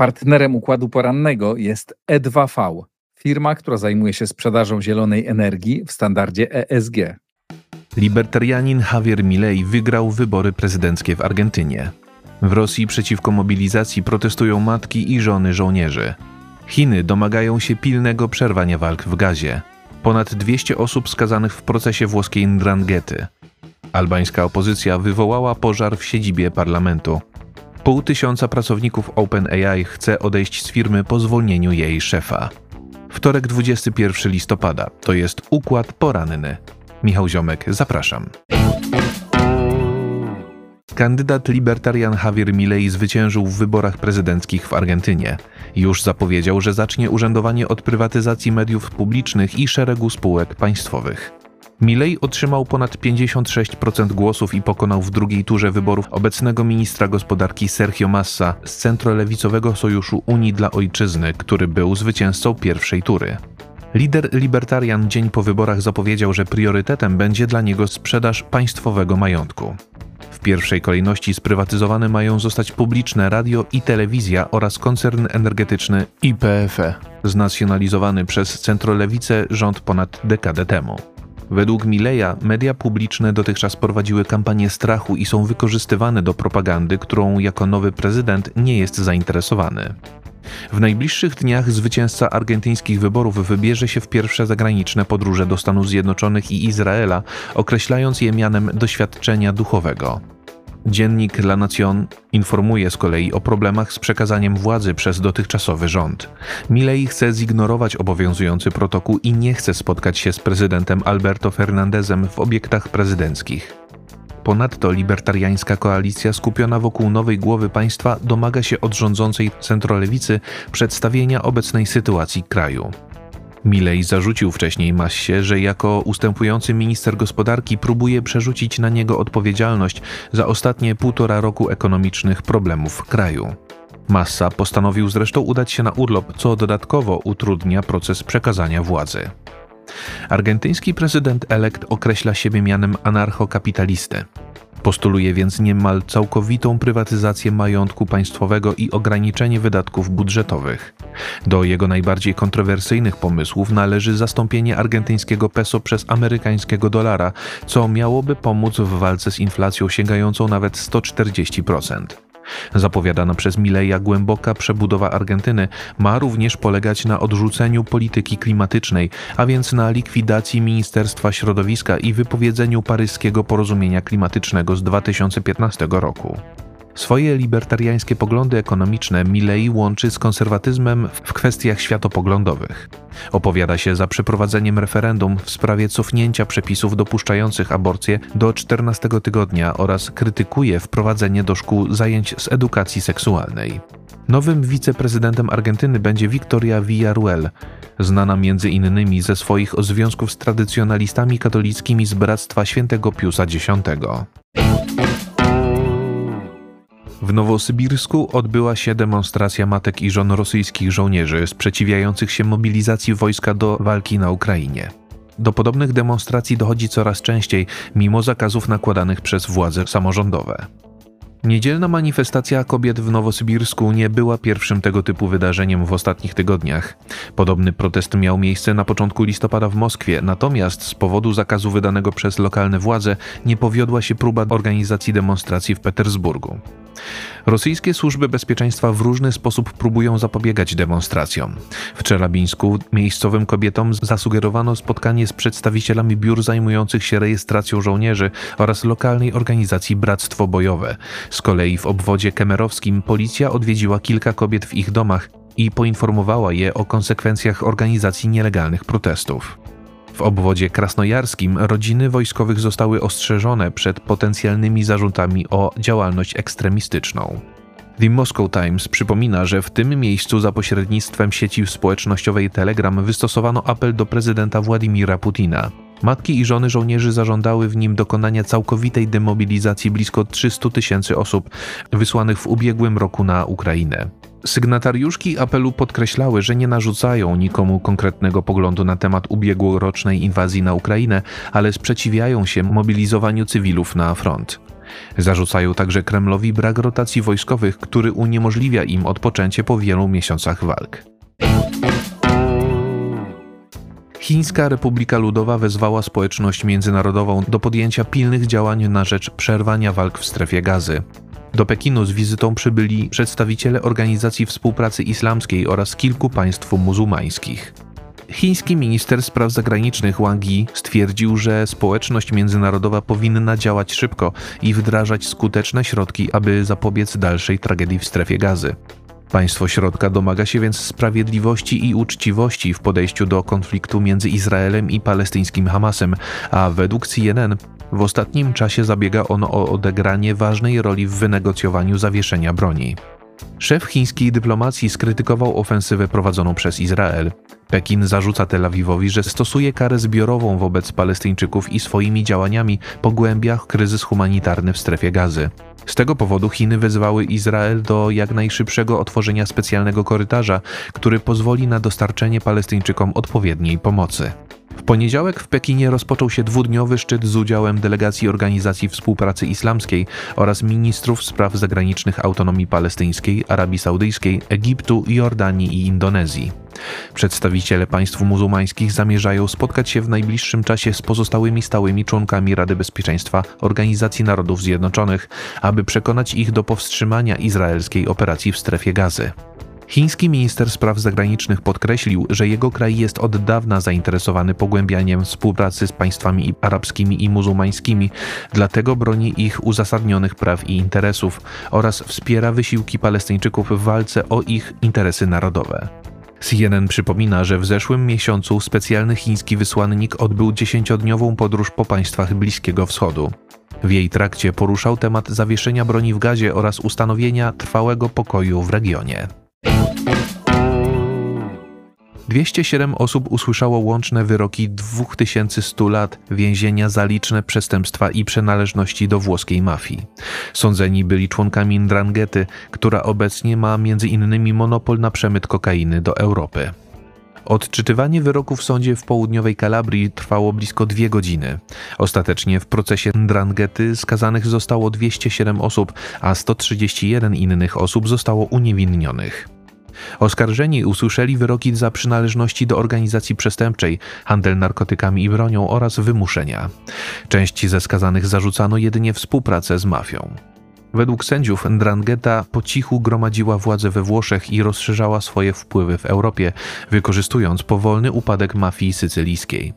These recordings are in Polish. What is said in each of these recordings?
Partnerem układu porannego jest E2V, firma, która zajmuje się sprzedażą zielonej energii w standardzie ESG. Libertarianin Javier Milei wygrał wybory prezydenckie w Argentynie. W Rosji przeciwko mobilizacji protestują matki i żony żołnierzy. Chiny domagają się pilnego przerwania walk w gazie. Ponad 200 osób skazanych w procesie włoskiej Ndranghety. Albańska opozycja wywołała pożar w siedzibie parlamentu. Pół tysiąca pracowników OpenAI chce odejść z firmy po zwolnieniu jej szefa. Wtorek 21 listopada to jest układ poranny. Michał Ziomek, zapraszam. Kandydat libertarian Javier Milei zwyciężył w wyborach prezydenckich w Argentynie. Już zapowiedział, że zacznie urzędowanie od prywatyzacji mediów publicznych i szeregu spółek państwowych. Milei otrzymał ponad 56% głosów i pokonał w drugiej turze wyborów obecnego ministra gospodarki Sergio Massa z centrolewicowego sojuszu Unii dla Ojczyzny, który był zwycięzcą pierwszej tury. Lider libertarian dzień po wyborach zapowiedział, że priorytetem będzie dla niego sprzedaż państwowego majątku. W pierwszej kolejności sprywatyzowane mają zostać publiczne radio i telewizja oraz koncern energetyczny IPFE, znacjonalizowany przez centrolewicę rząd ponad dekadę temu. Według Mileja media publiczne dotychczas prowadziły kampanię strachu i są wykorzystywane do propagandy, którą jako nowy prezydent nie jest zainteresowany. W najbliższych dniach zwycięzca argentyńskich wyborów wybierze się w pierwsze zagraniczne podróże do Stanów Zjednoczonych i Izraela, określając je mianem doświadczenia duchowego. Dziennik La Nación informuje z kolei o problemach z przekazaniem władzy przez dotychczasowy rząd. Milei chce zignorować obowiązujący protokół i nie chce spotkać się z prezydentem Alberto Fernandezem w obiektach prezydenckich. Ponadto libertariańska koalicja skupiona wokół nowej głowy państwa domaga się od rządzącej centrolewicy przedstawienia obecnej sytuacji kraju. Milei zarzucił wcześniej Massie, że jako ustępujący minister gospodarki próbuje przerzucić na niego odpowiedzialność za ostatnie półtora roku ekonomicznych problemów kraju. Massa postanowił zresztą udać się na urlop, co dodatkowo utrudnia proces przekazania władzy. Argentyński prezydent elekt określa siebie mianem anarchokapitalisty. Postuluje więc niemal całkowitą prywatyzację majątku państwowego i ograniczenie wydatków budżetowych. Do jego najbardziej kontrowersyjnych pomysłów należy zastąpienie argentyńskiego peso przez amerykańskiego dolara, co miałoby pomóc w walce z inflacją sięgającą nawet 140%. Zapowiadana przez Mileja głęboka przebudowa Argentyny ma również polegać na odrzuceniu polityki klimatycznej, a więc na likwidacji Ministerstwa Środowiska i wypowiedzeniu paryskiego porozumienia klimatycznego z 2015 roku. Swoje libertariańskie poglądy ekonomiczne Milei łączy z konserwatyzmem w kwestiach światopoglądowych. Opowiada się za przeprowadzeniem referendum w sprawie cofnięcia przepisów dopuszczających aborcję do 14 tygodnia oraz krytykuje wprowadzenie do szkół zajęć z edukacji seksualnej. Nowym wiceprezydentem Argentyny będzie Victoria Villarruel, znana między innymi ze swoich związków z tradycjonalistami katolickimi z Bractwa Świętego Piusa X. W Nowosybirsku odbyła się demonstracja matek i żon rosyjskich żołnierzy sprzeciwiających się mobilizacji wojska do walki na Ukrainie. Do podobnych demonstracji dochodzi coraz częściej, mimo zakazów nakładanych przez władze samorządowe. Niedzielna manifestacja kobiet w Nowosybirsku nie była pierwszym tego typu wydarzeniem w ostatnich tygodniach. Podobny protest miał miejsce na początku listopada w Moskwie, natomiast z powodu zakazu wydanego przez lokalne władze nie powiodła się próba organizacji demonstracji w Petersburgu. Rosyjskie służby bezpieczeństwa w różny sposób próbują zapobiegać demonstracjom. W Czelabińsku miejscowym kobietom zasugerowano spotkanie z przedstawicielami biur zajmujących się rejestracją żołnierzy oraz lokalnej organizacji Bractwo Bojowe. Z kolei w obwodzie kemerowskim policja odwiedziła kilka kobiet w ich domach i poinformowała je o konsekwencjach organizacji nielegalnych protestów. W obwodzie krasnojarskim rodziny wojskowych zostały ostrzeżone przed potencjalnymi zarzutami o działalność ekstremistyczną. The Moscow Times przypomina, że w tym miejscu za pośrednictwem sieci społecznościowej Telegram wystosowano apel do prezydenta Władimira Putina. Matki i żony żołnierzy zażądały w nim dokonania całkowitej demobilizacji blisko 300 tysięcy osób wysłanych w ubiegłym roku na Ukrainę. Sygnatariuszki apelu podkreślały, że nie narzucają nikomu konkretnego poglądu na temat ubiegłorocznej inwazji na Ukrainę, ale sprzeciwiają się mobilizowaniu cywilów na front. Zarzucają także Kremlowi brak rotacji wojskowych, który uniemożliwia im odpoczęcie po wielu miesiącach walk. Chińska Republika Ludowa wezwała społeczność międzynarodową do podjęcia pilnych działań na rzecz przerwania walk w strefie gazy. Do Pekinu z wizytą przybyli przedstawiciele Organizacji Współpracy Islamskiej oraz kilku państw muzułmańskich. Chiński minister spraw zagranicznych Wang Yi stwierdził, że społeczność międzynarodowa powinna działać szybko i wdrażać skuteczne środki, aby zapobiec dalszej tragedii w strefie gazy. Państwo środka domaga się więc sprawiedliwości i uczciwości w podejściu do konfliktu między Izraelem i palestyńskim Hamasem, a według CNN w ostatnim czasie zabiega ono o odegranie ważnej roli w wynegocjowaniu zawieszenia broni. Szef chińskiej dyplomacji skrytykował ofensywę prowadzoną przez Izrael. Pekin zarzuca Tel Awiwowi, że stosuje karę zbiorową wobec Palestyńczyków i swoimi działaniami pogłębia kryzys humanitarny w strefie gazy. Z tego powodu Chiny wezwały Izrael do jak najszybszego otworzenia specjalnego korytarza, który pozwoli na dostarczenie Palestyńczykom odpowiedniej pomocy. W poniedziałek w Pekinie rozpoczął się dwudniowy szczyt z udziałem delegacji Organizacji Współpracy Islamskiej oraz ministrów spraw zagranicznych autonomii palestyńskiej, Arabii Saudyjskiej, Egiptu, Jordanii i Indonezji. Przedstawiciele państw muzułmańskich zamierzają spotkać się w najbliższym czasie z pozostałymi stałymi członkami Rady Bezpieczeństwa Organizacji Narodów Zjednoczonych, aby przekonać ich do powstrzymania izraelskiej operacji w strefie gazy. Chiński minister spraw zagranicznych podkreślił, że jego kraj jest od dawna zainteresowany pogłębianiem współpracy z państwami arabskimi i muzułmańskimi, dlatego broni ich uzasadnionych praw i interesów oraz wspiera wysiłki Palestyńczyków w walce o ich interesy narodowe. CNN przypomina, że w zeszłym miesiącu specjalny chiński wysłannik odbył dziesięciodniową podróż po państwach Bliskiego Wschodu. W jej trakcie poruszał temat zawieszenia broni w gazie oraz ustanowienia trwałego pokoju w regionie. 207 osób usłyszało łączne wyroki 2100 lat więzienia za liczne przestępstwa i przynależności do włoskiej mafii. Sądzeni byli członkami Ndranghety, która obecnie ma między innymi monopol na przemyt kokainy do Europy. Odczytywanie wyroku w sądzie w południowej Kalabrii trwało blisko dwie godziny. Ostatecznie w procesie Ndranghety skazanych zostało 207 osób, a 131 innych osób zostało uniewinnionych. Oskarżeni usłyszeli wyroki za przynależności do organizacji przestępczej, handel narkotykami i bronią oraz wymuszenia. Części ze skazanych zarzucano jedynie współpracę z mafią. Według sędziów Ndrangheta po cichu gromadziła władzę we Włoszech i rozszerzała swoje wpływy w Europie, wykorzystując powolny upadek mafii sycylijskiej.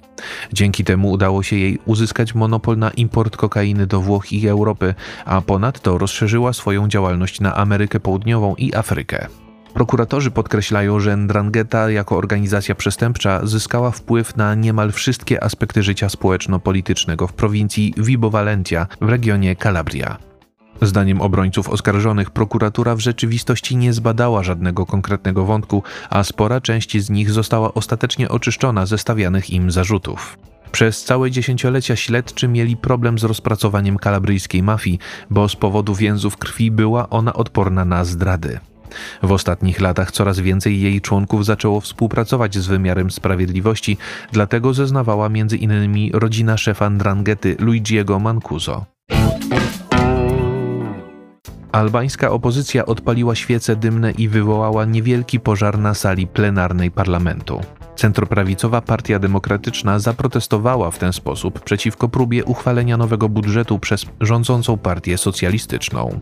Dzięki temu udało się jej uzyskać monopol na import kokainy do Włoch i Europy, a ponadto rozszerzyła swoją działalność na Amerykę Południową i Afrykę. Prokuratorzy podkreślają, że Ndrangheta jako organizacja przestępcza zyskała wpływ na niemal wszystkie aspekty życia społeczno-politycznego w prowincji Vibo Valentia w regionie Calabria. Zdaniem obrońców oskarżonych prokuratura w rzeczywistości nie zbadała żadnego konkretnego wątku, a spora część z nich została ostatecznie oczyszczona ze stawianych im zarzutów. Przez całe dziesięciolecia śledczy mieli problem z rozpracowaniem kalabryjskiej mafii, bo z powodu więzów krwi była ona odporna na zdrady. W ostatnich latach coraz więcej jej członków zaczęło współpracować z wymiarem sprawiedliwości, dlatego zeznawała m.in. rodzina szefa Ndranghety Luigiego Mancuso. Albańska opozycja odpaliła świece dymne i wywołała niewielki pożar na sali plenarnej parlamentu. Centroprawicowa Partia Demokratyczna zaprotestowała w ten sposób przeciwko próbie uchwalenia nowego budżetu przez rządzącą partię socjalistyczną.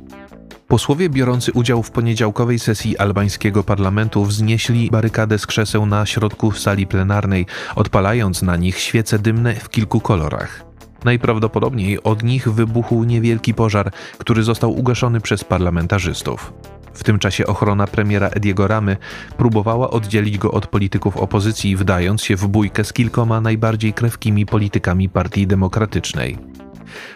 Posłowie biorący udział w poniedziałkowej sesji albańskiego parlamentu wznieśli barykadę z krzeseł na środku sali plenarnej, odpalając na nich świece dymne w kilku kolorach. Najprawdopodobniej od nich wybuchł niewielki pożar, który został ugaszony przez parlamentarzystów. W tym czasie ochrona premiera Ediego Ramy próbowała oddzielić go od polityków opozycji, wdając się w bójkę z kilkoma najbardziej krewkimi politykami Partii Demokratycznej.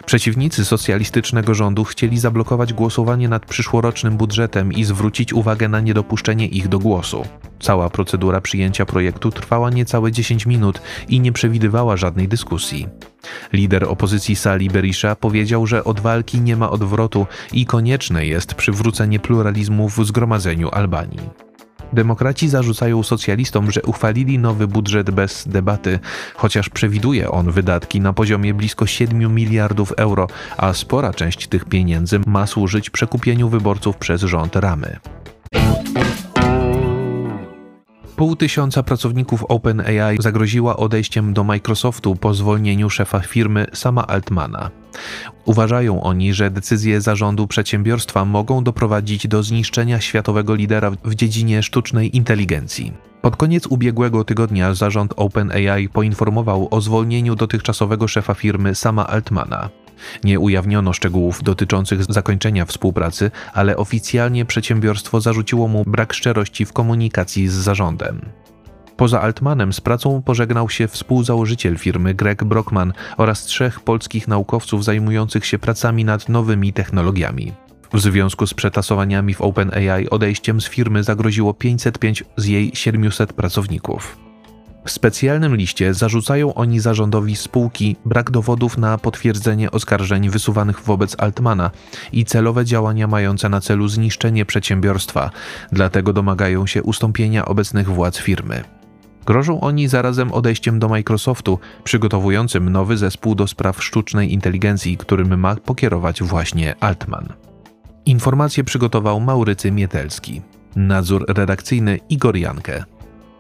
Przeciwnicy socjalistycznego rządu chcieli zablokować głosowanie nad przyszłorocznym budżetem i zwrócić uwagę na niedopuszczenie ich do głosu. Cała procedura przyjęcia projektu trwała niecałe 10 minut i nie przewidywała żadnej dyskusji. Lider opozycji Sali Berisha powiedział, że od walki nie ma odwrotu i konieczne jest przywrócenie pluralizmu w zgromadzeniu Albanii. Demokraci zarzucają socjalistom, że uchwalili nowy budżet bez debaty, chociaż przewiduje on wydatki na poziomie blisko 7 miliardów euro, a spora część tych pieniędzy ma służyć przekupieniu wyborców przez rząd Ramy. Pół tysiąca pracowników OpenAI zagroziła odejściem do Microsoftu po zwolnieniu szefa firmy Sama Altmana. Uważają oni, że decyzje zarządu przedsiębiorstwa mogą doprowadzić do zniszczenia światowego lidera w dziedzinie sztucznej inteligencji. Pod koniec ubiegłego tygodnia zarząd OpenAI poinformował o zwolnieniu dotychczasowego szefa firmy Sama Altmana. Nie ujawniono szczegółów dotyczących zakończenia współpracy, ale oficjalnie przedsiębiorstwo zarzuciło mu brak szczerości w komunikacji z zarządem. Poza Altmanem z pracą pożegnał się współzałożyciel firmy Greg Brockman oraz trzech polskich naukowców zajmujących się pracami nad nowymi technologiami. W związku z przetasowaniami w OpenAI odejściem z firmy zagroziło 505 z jej 700 pracowników. W specjalnym liście zarzucają oni zarządowi spółki brak dowodów na potwierdzenie oskarżeń wysuwanych wobec Altmana i celowe działania mające na celu zniszczenie przedsiębiorstwa, dlatego domagają się ustąpienia obecnych władz firmy. Grożą oni zarazem odejściem do Microsoftu, przygotowującym nowy zespół do spraw sztucznej inteligencji, którym ma pokierować właśnie Altman. Informacje przygotował Maurycy Mietelski. Nadzór redakcyjny Igor Jankę.